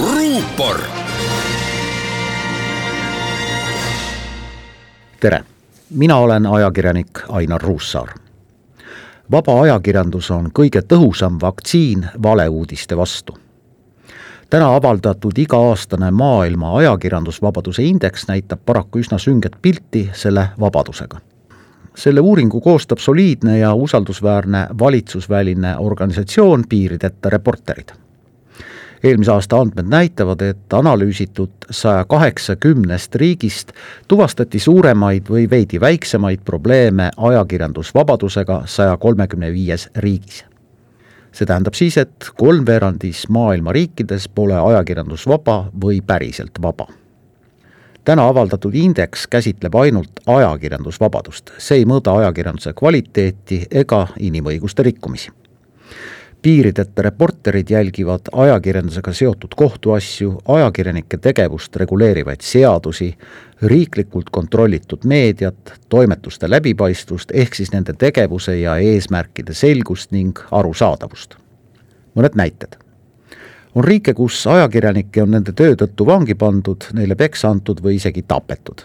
ruupor. tere, mina olen ajakirjanik Ainar Ruussaar. vaba ajakirjandus on kõige tõhusam vaktsiin valeuudiste vastu. täna avaldatud iga-aastane maailma ajakirjandusvabaduse indeks näitab paraku üsna sünget pilti selle vabadusega selle uuringu koostab soliidne ja usaldusväärne valitsusväline organisatsioon Piirideta Reporterid eelmise aasta andmed näitavad, et analüüsitud saja kaheksakümnest riigist tuvastati suuremaid või veidi väiksemaid probleeme ajakirjandusvabadusega saja kolmekümne viies riigis. see tähendab siis, et kolmveerandis maailma riikides pole ajakirjandus vaba või päriselt vaba. Täna avaldatud indeks käsitleb ainult ajakirjandusvabadust, see ei mõõda ajakirjanduse kvaliteeti ega inimõiguste rikkumisi piirideta reporterid jälgivad ajakirjandusega seotud kohtuasju, ajakirjanike tegevust reguleerivaid seadusi, riiklikult kontrollitud meediat, toimetuste läbipaistvust, ehk siis nende tegevuse ja eesmärkide selgust ning arusaadavust. mõned näited. on riike, kus ajakirjanikke on nende töö tõttu vangi pandud, neile peksa antud või isegi tapetud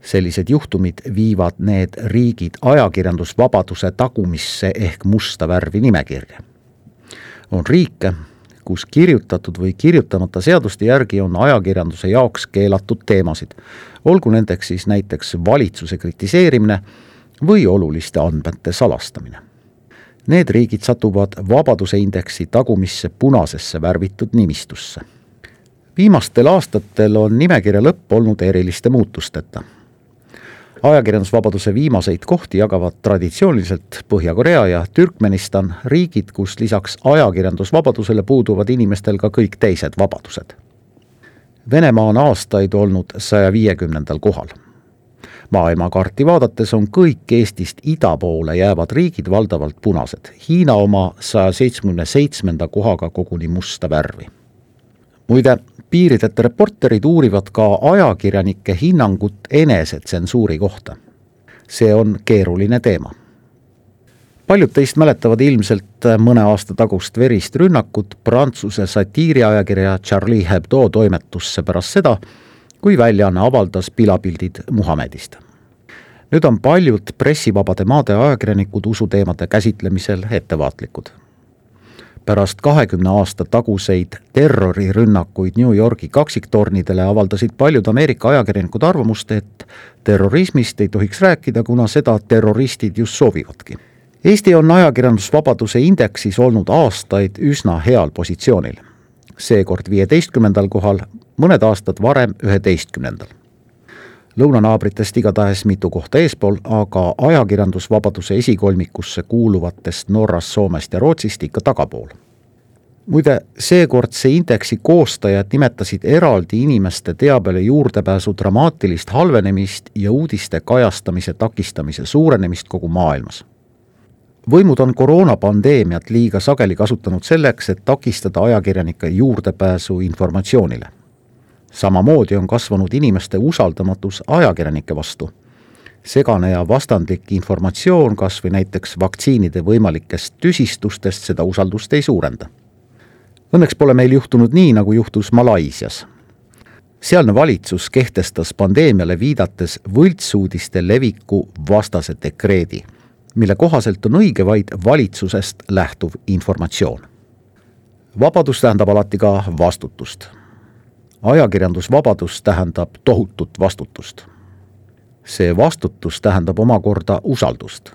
sellised juhtumid viivad need riigid ajakirjandusvabaduse tagumisse ehk musta värvi nimekirja on riike, kus kirjutatud või kirjutamata seaduste järgi on ajakirjanduse jaoks keelatud teemasid, olgu nendeks siis näiteks valitsuse kritiseerimine või oluliste andmete salastamine. Need riigid satuvad Vabaduse indeksi tagumisse punasesse värvitud nimistusse. viimastel aastatel on nimekirja lõpp olnud eriliste muutusteta ajakirjandusvabaduse viimaseid kohti jagavad traditsiooniliselt Põhja-Korea ja Türkmenistan, riigid, kus lisaks ajakirjandusvabadusele puuduvad inimestel ka kõik teised vabadused. Venemaa on aastaid olnud saja viiekümnendal kohal. maailmakaarti vaadates on kõik Eestist ida poole jäävad riigid valdavalt punased, Hiina oma saja seitsmekümne seitsmenda kohaga koguni musta värvi. Muide, piirideta reporterid uurivad ka ajakirjanike hinnangut enesetsensuuri kohta. see on keeruline teema. paljud teist mäletavad ilmselt mõne aasta tagust verist rünnakut Prantsuse satiiriajakirja Charlie Hebdo toimetusse pärast seda, kui väljaanne avaldas pilapildid Muhamedist. nüüd on paljud pressivabade maade ajakirjanikud usuteemade käsitlemisel ettevaatlikud pärast kahekümne aasta taguseid terrorirünnakuid New Yorgi kaksiktornidele avaldasid paljud Ameerika ajakirjanikud arvamust, et terrorismist ei tohiks rääkida, kuna seda terroristid just soovivadki. Eesti on ajakirjandusvabaduse indeksis olnud aastaid üsna heal positsioonil. seekord viieteistkümnendal kohal, mõned aastad varem üheteistkümnendal lõunanaabritest igatahes mitu kohta eespool, aga ajakirjandusvabaduse esikolmikusse kuuluvatest Norrast, Soomest ja Rootsist ikka tagapool. muide, seekordse indeksi koostajad nimetasid eraldi inimeste teabele juurdepääsu dramaatilist halvenemist ja uudiste kajastamise takistamise suurenemist kogu maailmas võimud on koroonapandeemiat liiga sageli kasutanud selleks, et takistada ajakirjanike juurdepääsu informatsioonile samamoodi on kasvanud inimeste usaldamatus ajakirjanike vastu. segane ja vastandlik informatsioon kas või näiteks vaktsiinide võimalikest tüsistustest seda usaldust ei suurenda. Õnneks pole meil juhtunud nii, nagu juhtus Malaisias. sealne valitsus kehtestas pandeemiale viidates võltsuudiste leviku vastase dekreedi, mille kohaselt on õige vaid valitsusest lähtuv informatsioon vabadus tähendab alati ka vastutust ajakirjandusvabadus tähendab tohutut vastutust. see vastutus tähendab omakorda usaldust.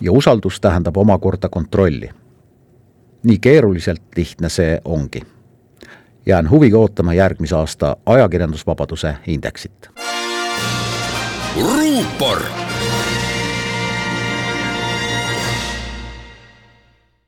ja usaldus tähendab omakorda kontrolli. nii keeruliselt lihtne see ongi. jään huviga ootama järgmise aasta ajakirjandusvabaduse indeksit. ruupor